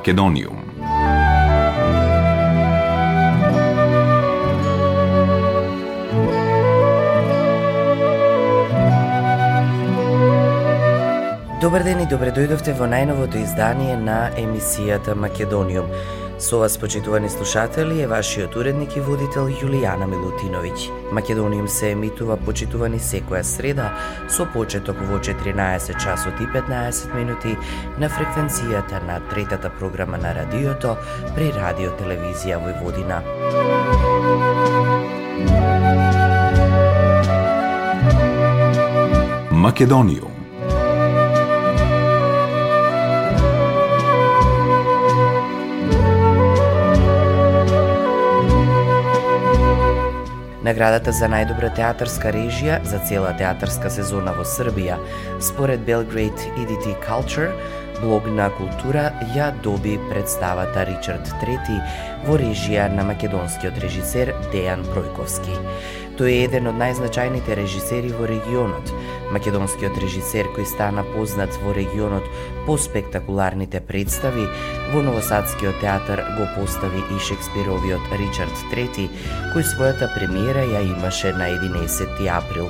Македониум. Добар ден и добре дојдовте во најновото издание на емисијата Македониум. Со вас, почитувани слушатели, е вашиот уредник и водител Јулијана Милутиновиќ. Македониум се емитува почитувани секоја среда со почеток во 14 часот и 15 минути на фреквенцијата на третата програма на радиото при Радио Телевизија Војводина. Македониум Наградата за најдобра театарска режија за цела театарска сезона во Србија, според Belgrade EDT Culture, блог на култура ја доби представата Ричард III во режија на македонскиот режисер Дејан Пројковски. Тој е еден од најзначајните режисери во регионот, македонскиот режисер кој стана познат во регионот по спектакуларните представи, во Новосадскиот театар го постави и Шекспировиот Ричард III, кој својата премиера ја имаше на 11 април.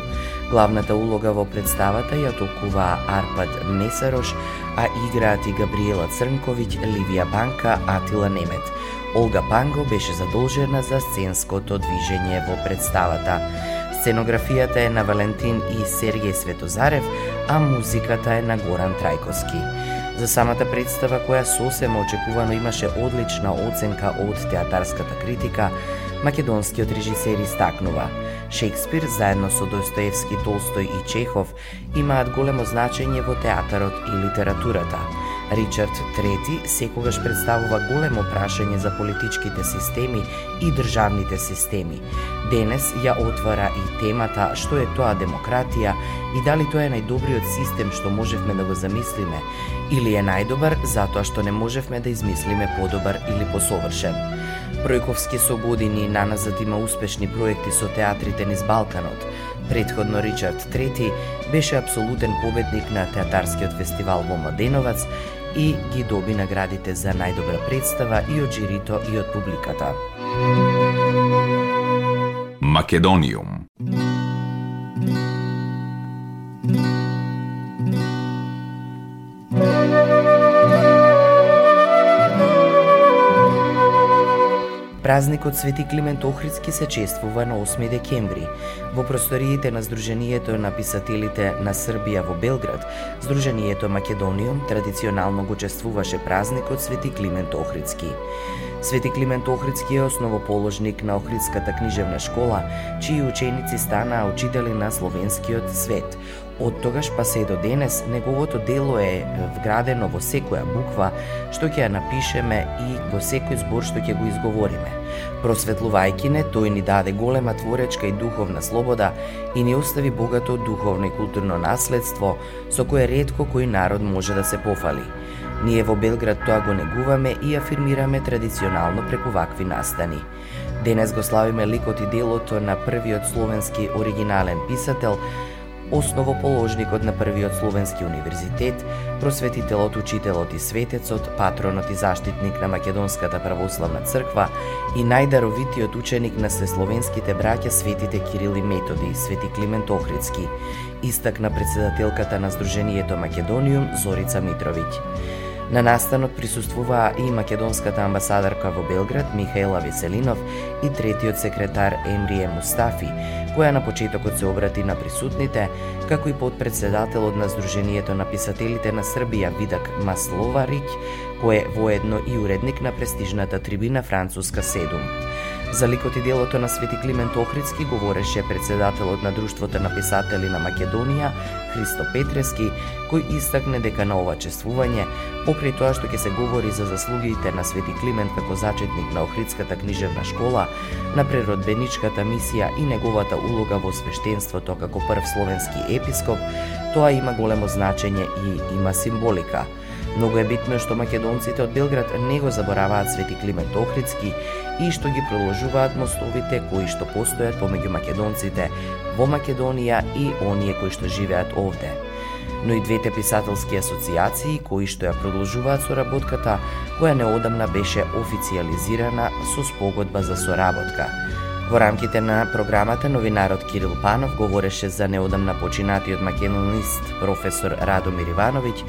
Главната улога во представата ја толкува Арпад Месарош, а играат и Габриела Црнковиќ, Ливија Банка, Атила Немет. Олга Панго беше задолжена за сценското движење во представата. Сценографијата е на Валентин и Сергеј Светозарев, а музиката е на Горан Трајковски. За самата представа која сосема очекувано имаше одлична оценка од театарската критика, македонскиот режисер истакнува. Шекспир заедно со Достоевски, Толстој и Чехов имаат големо значење во театарот и литературата – Ричард III секогаш представува големо прашање за политичките системи и државните системи. Денес ја отвара и темата што е тоа демократија и дали тоа е најдобриот систем што можевме да го замислиме или е најдобар затоа што не можевме да измислиме подобар или посовршен. Пројковски со години наназад има успешни проекти со театрите низ Балканот. Предходно Ричард III беше абсолютен победник на театарскиот фестивал во Младеновац и ги доби наградите за најдобра представа и од жирито и од публиката. Македониум. Празникот Свети Климент Охридски се чествува на 8 декември. Во просториите на Сдруженијето на писателите на Србија во Белград, Сдруженијето Македониум традиционално го чествуваше празникот Свети Климент Охридски. Свети Климент Охридски е основоположник на Охридската книжевна школа, чии ученици станаа учители на словенскиот свет. Од тогаш па се и до денес, неговото дело е вградено во секоја буква што ќе ја напишеме и во секој збор што ќе го изговориме. Просветлувајќи не, тој ни даде голема творечка и духовна слобода и ни остави богато духовно и културно наследство со кое ретко кој народ може да се пофали. Ние во Белград тоа го негуваме и афирмираме традиционално преку вакви настани. Денес го славиме ликот и делото на првиот словенски оригинален писател, основоположникот на првиот словенски универзитет, просветителот, учителот и светецот, патронот и заштитник на Македонската православна црква и најдаровитиот ученик на сесловенските браќа светите Кирил и Методи, свети Климент Охридски, истакна председателката на Сдруженијето Македониум Зорица Митровиќ. На настанот присуствуваа и македонската амбасадарка во Белград Михаела Веселинов и третиот секретар Емрие Мустафи, која на почетокот се обрати на присутните, како и подпредседателот на Сдруженијето на писателите на Србија Видак Масловарик, кој е воедно и уредник на престижната трибина Француска 7. За ликот и делото на Свети Климент Охридски говореше председателот на Друштвото на писатели на Македонија, Христо Петрески, кој истакне дека на ова чествување, покрај тоа што ќе се говори за заслугите на Свети Климент како зачетник на Охридската книжевна школа, на природбеничката мисија и неговата улога во свештенството како прв словенски епископ, тоа има големо значење и има символика – Многу е битно што македонците од Белград не го забораваат Свети Климент Охридски и што ги продолжуваат мостовите кои што постојат помеѓу македонците во Македонија и оние кои што живеат овде. Но и двете писателски асоциации кои што ја продолжуваат соработката, која неодамна беше официализирана со спогодба за соработка – Во рамките на програмата новинарот Кирил Панов говореше за неодамна починатиот македонист професор Радомир Ивановиќ,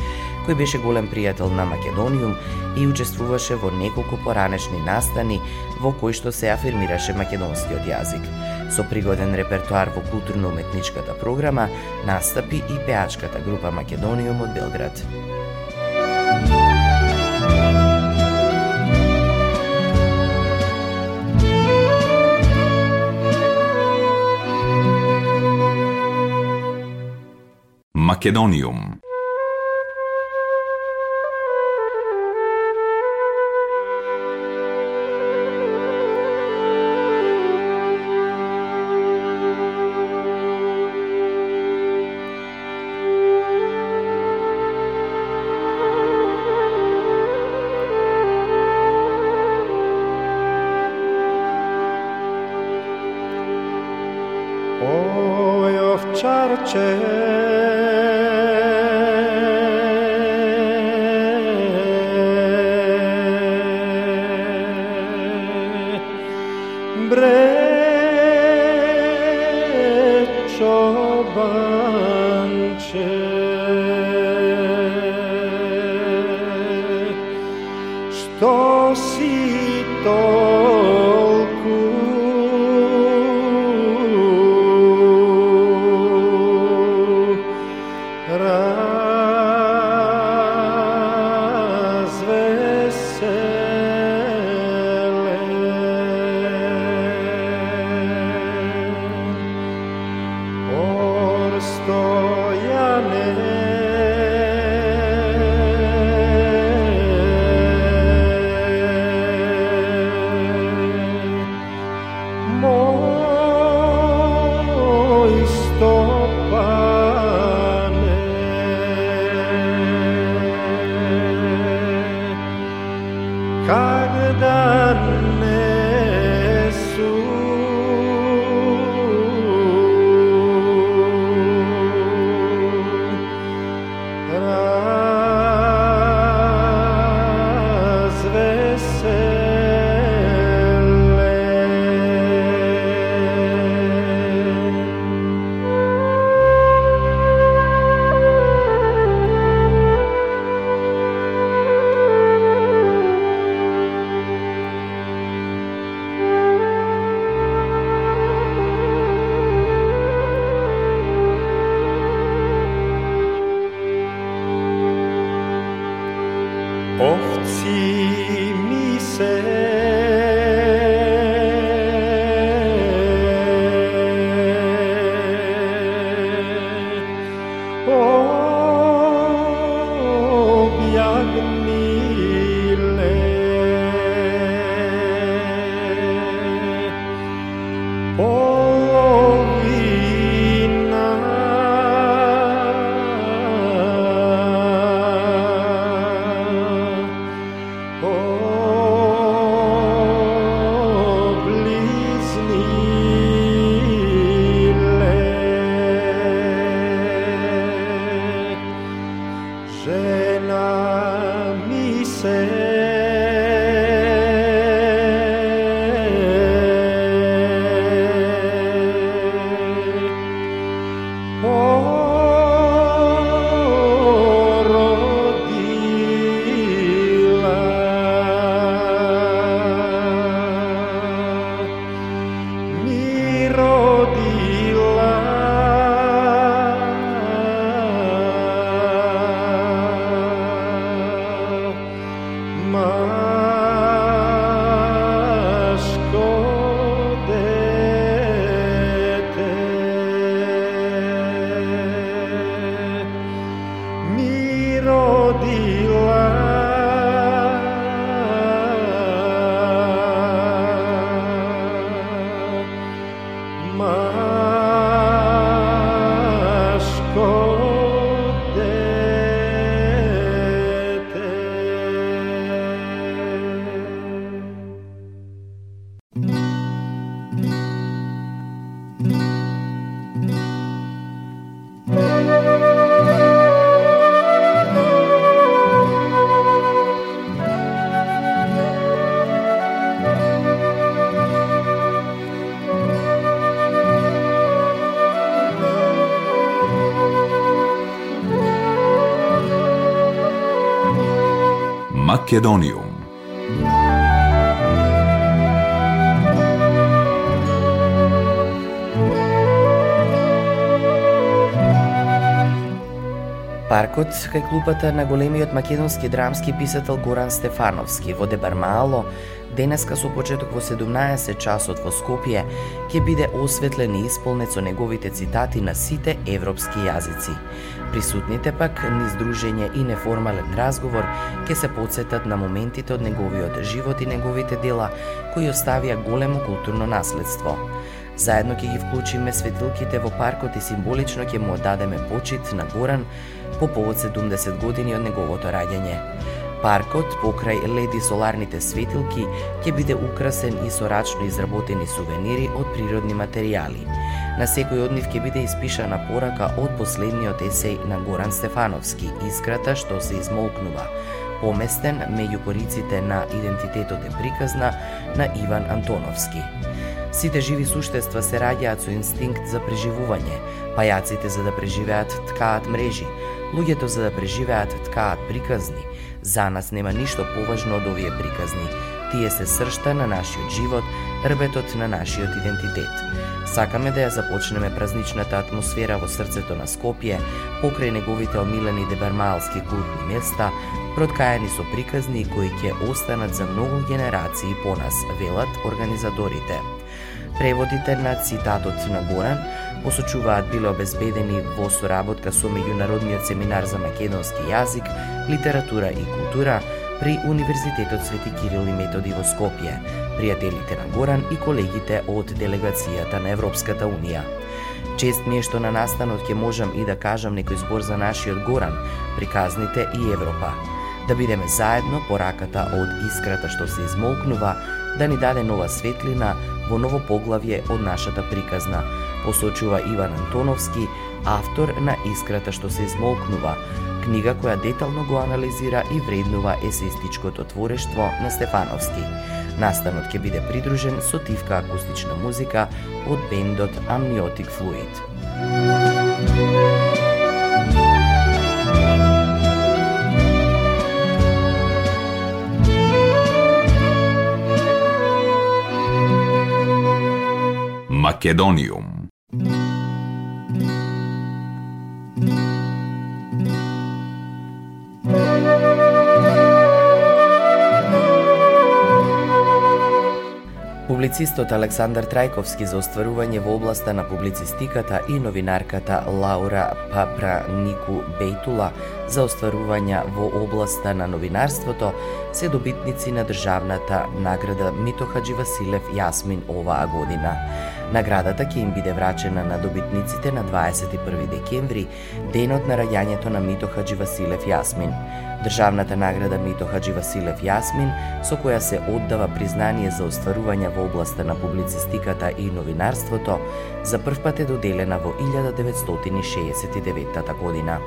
кој беше голем пријател на Македониум и учествуваше во неколку поранешни настани во кои што се афирмираше македонскиот јазик. Со пригоден репертуар во културно-уметничката програма настапи и пеачката група Македониум од Белград. Македониум. marce llena. Македониум. Паркот кај клупата на големиот македонски драмски писател Горан Стефановски во Дебармаало денеска со почеток во 17 часот во Скопје ќе биде осветлен и исполнет со неговите цитати на сите европски јазици. Присутните пак низ дружење и неформален разговор ќе се подсетат на моментите од неговиот живот и неговите дела кои оставија големо културно наследство. Заедно ќе ги вклучиме светилките во паркот и символично ќе му одадеме почит на Горан по повод 70 години од неговото раѓање. Паркот, покрај леди соларните светилки, ќе биде украсен и со рачно изработени сувенири од природни материјали – На секој од нив ќе биде испишана порака од последниот есеј на Горан Стефановски, искрата што се измолкнува, поместен меѓу кориците на идентитетот е приказна на Иван Антоновски. Сите живи суштества се раѓаат со инстинкт за преживување, пајаците за да преживеат ткаат мрежи, луѓето за да преживеат ткаат приказни. За нас нема ништо поважно од овие приказни. Тие се сршта на нашиот живот, рбетот на нашиот идентитет. Сакаме да ја започнеме празничната атмосфера во срцето на Скопје, покрај неговите омилени дебармалски култни места, проткаени со приказни кои ќе останат за многу генерации по нас, велат организаторите. Преводите на цитатот на Горан посочуваат биле обезбедени во соработка со Меѓународниот семинар за македонски јазик, литература и култура при Универзитетот Свети Кирил и Методи во Скопје, пријателите на Горан и колегите од делегацијата на Европската Унија. Чест ми е што на настанот ќе можам и да кажам некој збор за нашиот Горан, приказните и Европа. Да бидеме заедно пораката од искрата што се измолкнува, да ни даде нова светлина во ново поглавје од нашата приказна, посочува Иван Антоновски, автор на Искрата што се измолкнува, книга која детално го анализира и вреднува есеистичкото творештво на Стефановски. Настанот ќе биде придружен со тивка акустична музика од бендот Amniotic Fluid. Македониум Публицистот Александар Трајковски за остварување во областа на публицистиката и новинарката Лаура Папранику Бейтула за остварување во областа на новинарството се добитници на државната награда Мито Хаджи Василев Јасмин оваа година. Наградата ќе им биде врачена на добитниците на 21 декември, денот на раѓањето на Мито Хаджи Василев Јасмин. Државната награда Мито Хаджи Василев Јасмин, со која се оддава признание за остварување во областа на публицистиката и новинарството, за прв пат е доделена во 1969 година.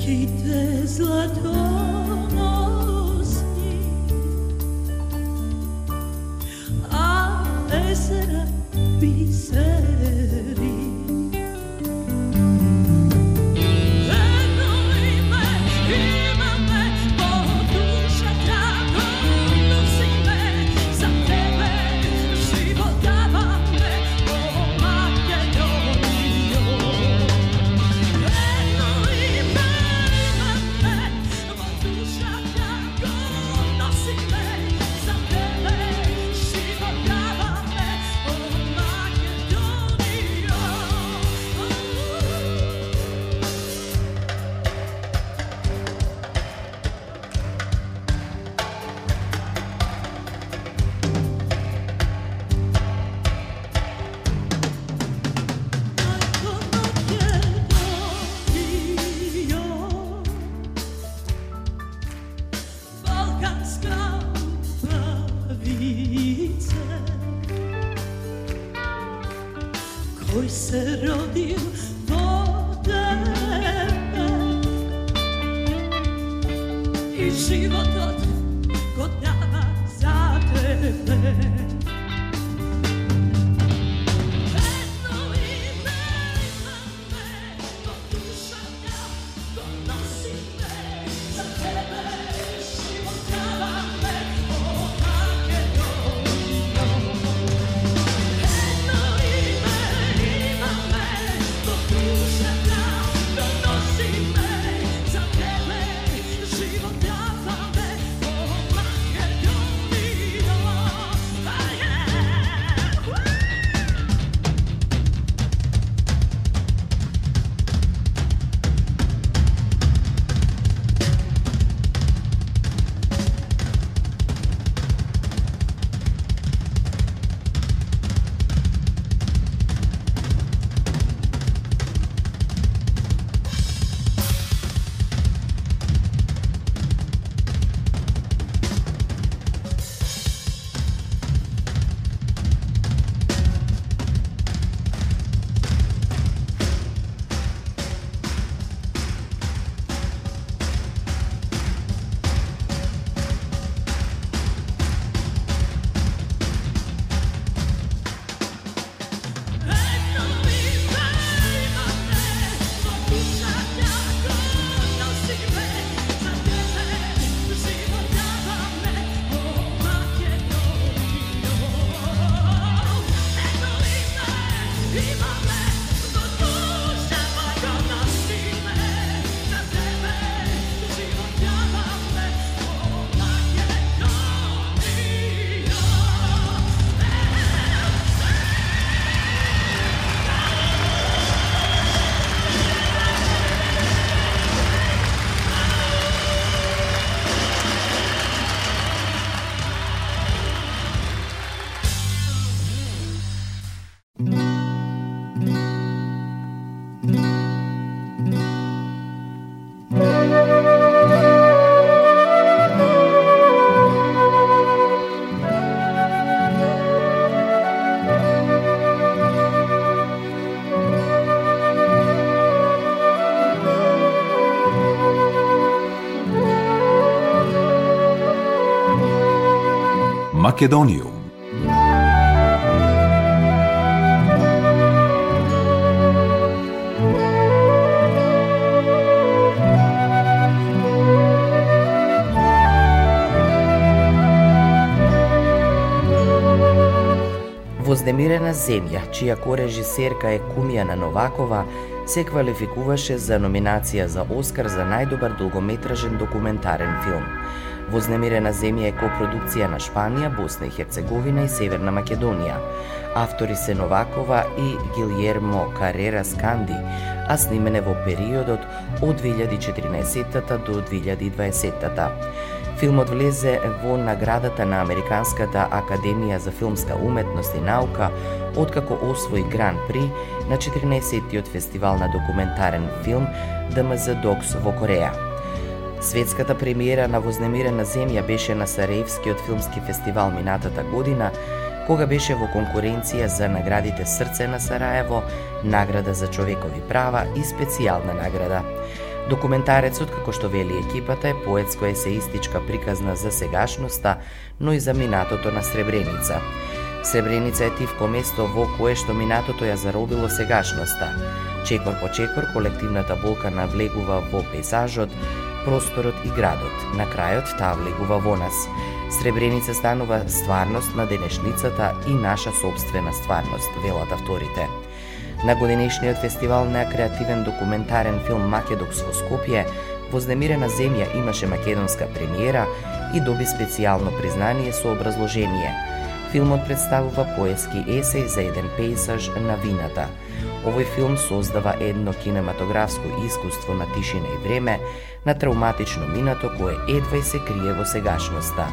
Kýte zlatou. Македониум. Вознемирена земја, чија корежисерка е Кумјана Новакова, се квалификуваше за номинација за Оскар за најдобар долгометражен документарен филм. Вознемирена земја е копродукција на Шпанија, Босна и Херцеговина и Северна Македонија. Автори се Новакова и Гилјермо Карера Сканди, а снимене во периодот од 2014 до 2020 Филмот влезе во наградата на Американската Академија за филмска уметност и наука, откако освои Гран При на 14-тиот фестивал на документарен филм ДМЗ Докс во Кореја. Светската премиера на Вознемирена земја беше на Сараевскиот филмски фестивал минатата година, кога беше во конкуренција за наградите Срце на Сараево, награда за човекови права и специјална награда. Документарецот, како што вели екипата, е поетско-есеистичка приказна за сегашноста, но и за минатото на Сребреница. Сребреница е тивко место во кое што минатото ја заробило сегашноста. Чекор по чекор, колективната болка навлегува во пейзажот, просторот и градот. На крајот таа влегува во нас. Сребреница станува стварност на денешницата и наша собствена стварност, велат авторите. На годинешниот фестивал на креативен документарен филм Македокс во Скопје, Вознемирена земја имаше македонска премиера и доби специјално признание со образложение. Филмот представува поески есеј за еден пейсаж на вината. Овој филм создава едно кинематографско искуство на тишина и време, на травматично минато кое едва и се крие во сегашноста.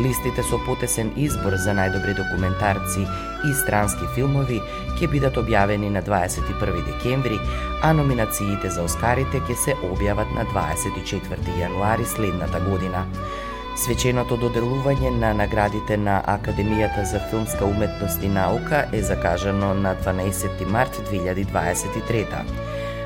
Листите со потесен избор за најдобри документарци и странски филмови ќе бидат објавени на 21 декември, а номинациите за Оскарите ќе се објават на 24 јануари следната година. Свеченото доделување на наградите на Академијата за филмска уметност и наука е закажано на 12 март 2023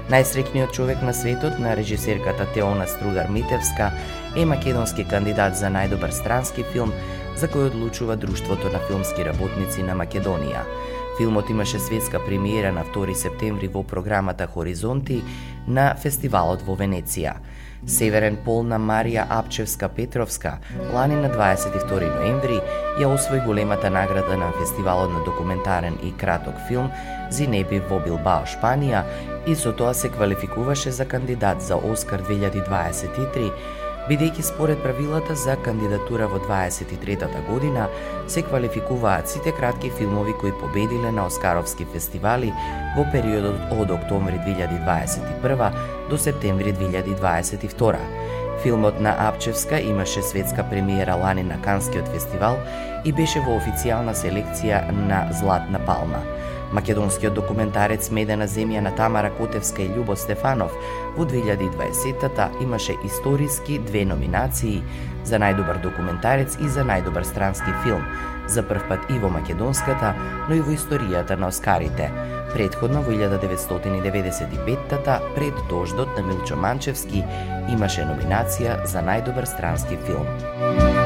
Најсрекниот човек на светот на режисерката Теона Стругар Митевска е македонски кандидат за најдобар странски филм за кој одлучува Друштвото на филмски работници на Македонија. Филмот имаше светска премиера на 2 септември во програмата Хоризонти на фестивалот во Венеција. Северен пол на Марија Апчевска Петровска лани на 22 ноември ја освои големата награда на фестивалот на документарен и краток филм Зинеби во Билбао, Шпанија и со тоа се квалификуваше за кандидат за Оскар 2023 бидејќи според правилата за кандидатура во 23-та година се квалификуваат сите кратки филмови кои победиле на Оскаровски фестивали во периодот од октомври 2021 до септември 2022. Филмот на Апчевска имаше светска премиера лани на Канскиот фестивал и беше во официјална селекција на Златна палма. Македонскиот документарец Медена земја на Тамара Котевска и Љубо Стефанов во 2020-та имаше историски две номинации за најдобар документарец и за најдобар странски филм, за прв пат и во македонската, но и во историјата на Оскарите. Предходно во 1995-та пред Дождот на Милчо Манчевски имаше номинација за најдобар странски филм.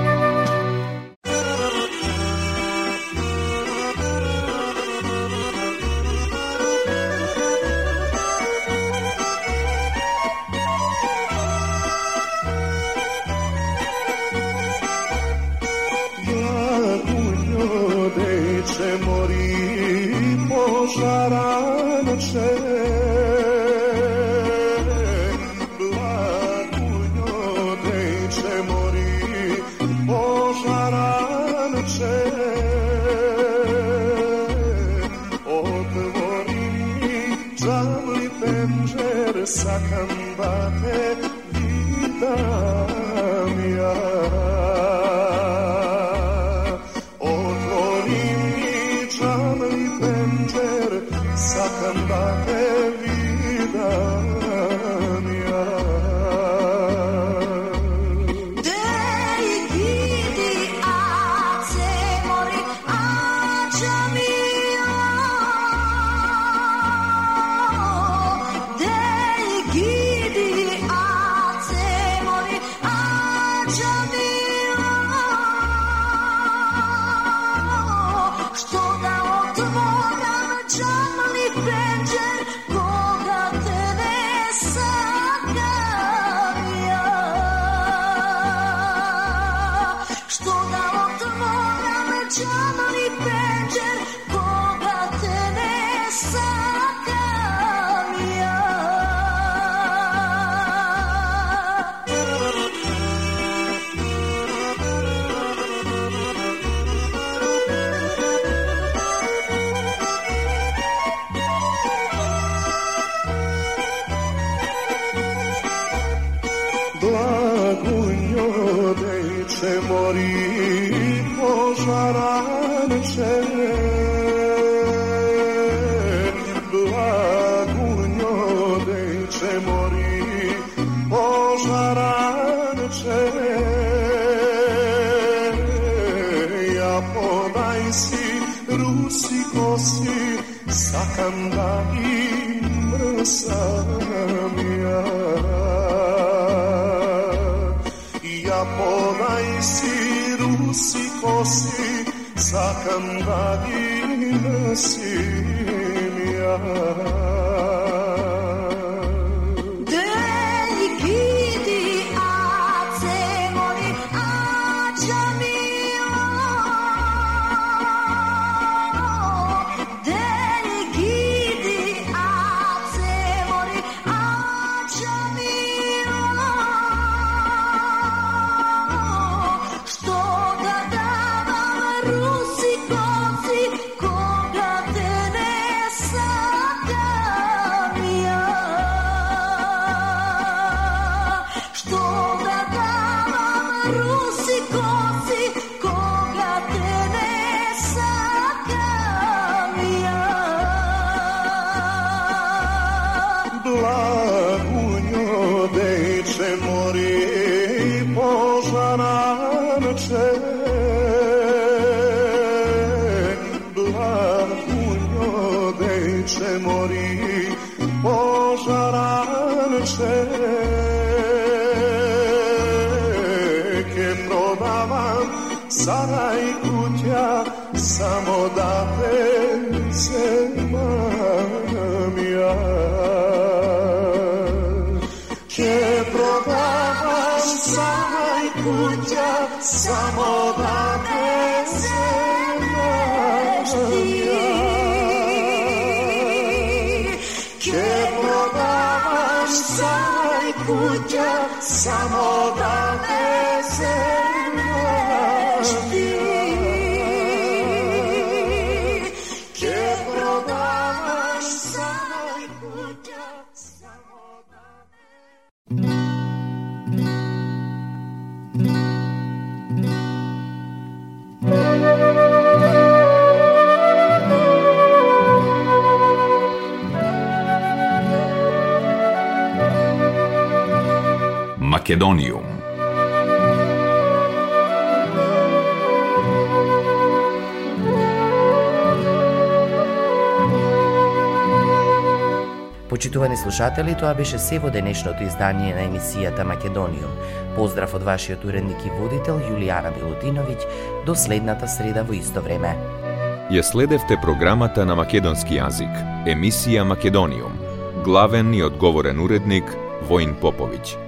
unde ce mori požara noće Kem prodavam saraj kuća samo da te se manam ja Kem prodavam saraj kuća samo da amor. Македониум. Почитувани слушатели, тоа беше се во денешното издание на емисијата Македониум. Поздрав од вашиот уредник и водител Јулијана Милутиновиќ до следната среда во исто време. Ја следевте програмата на македонски јазик, емисија Македониум. Главен и одговорен уредник Воин Поповиќ.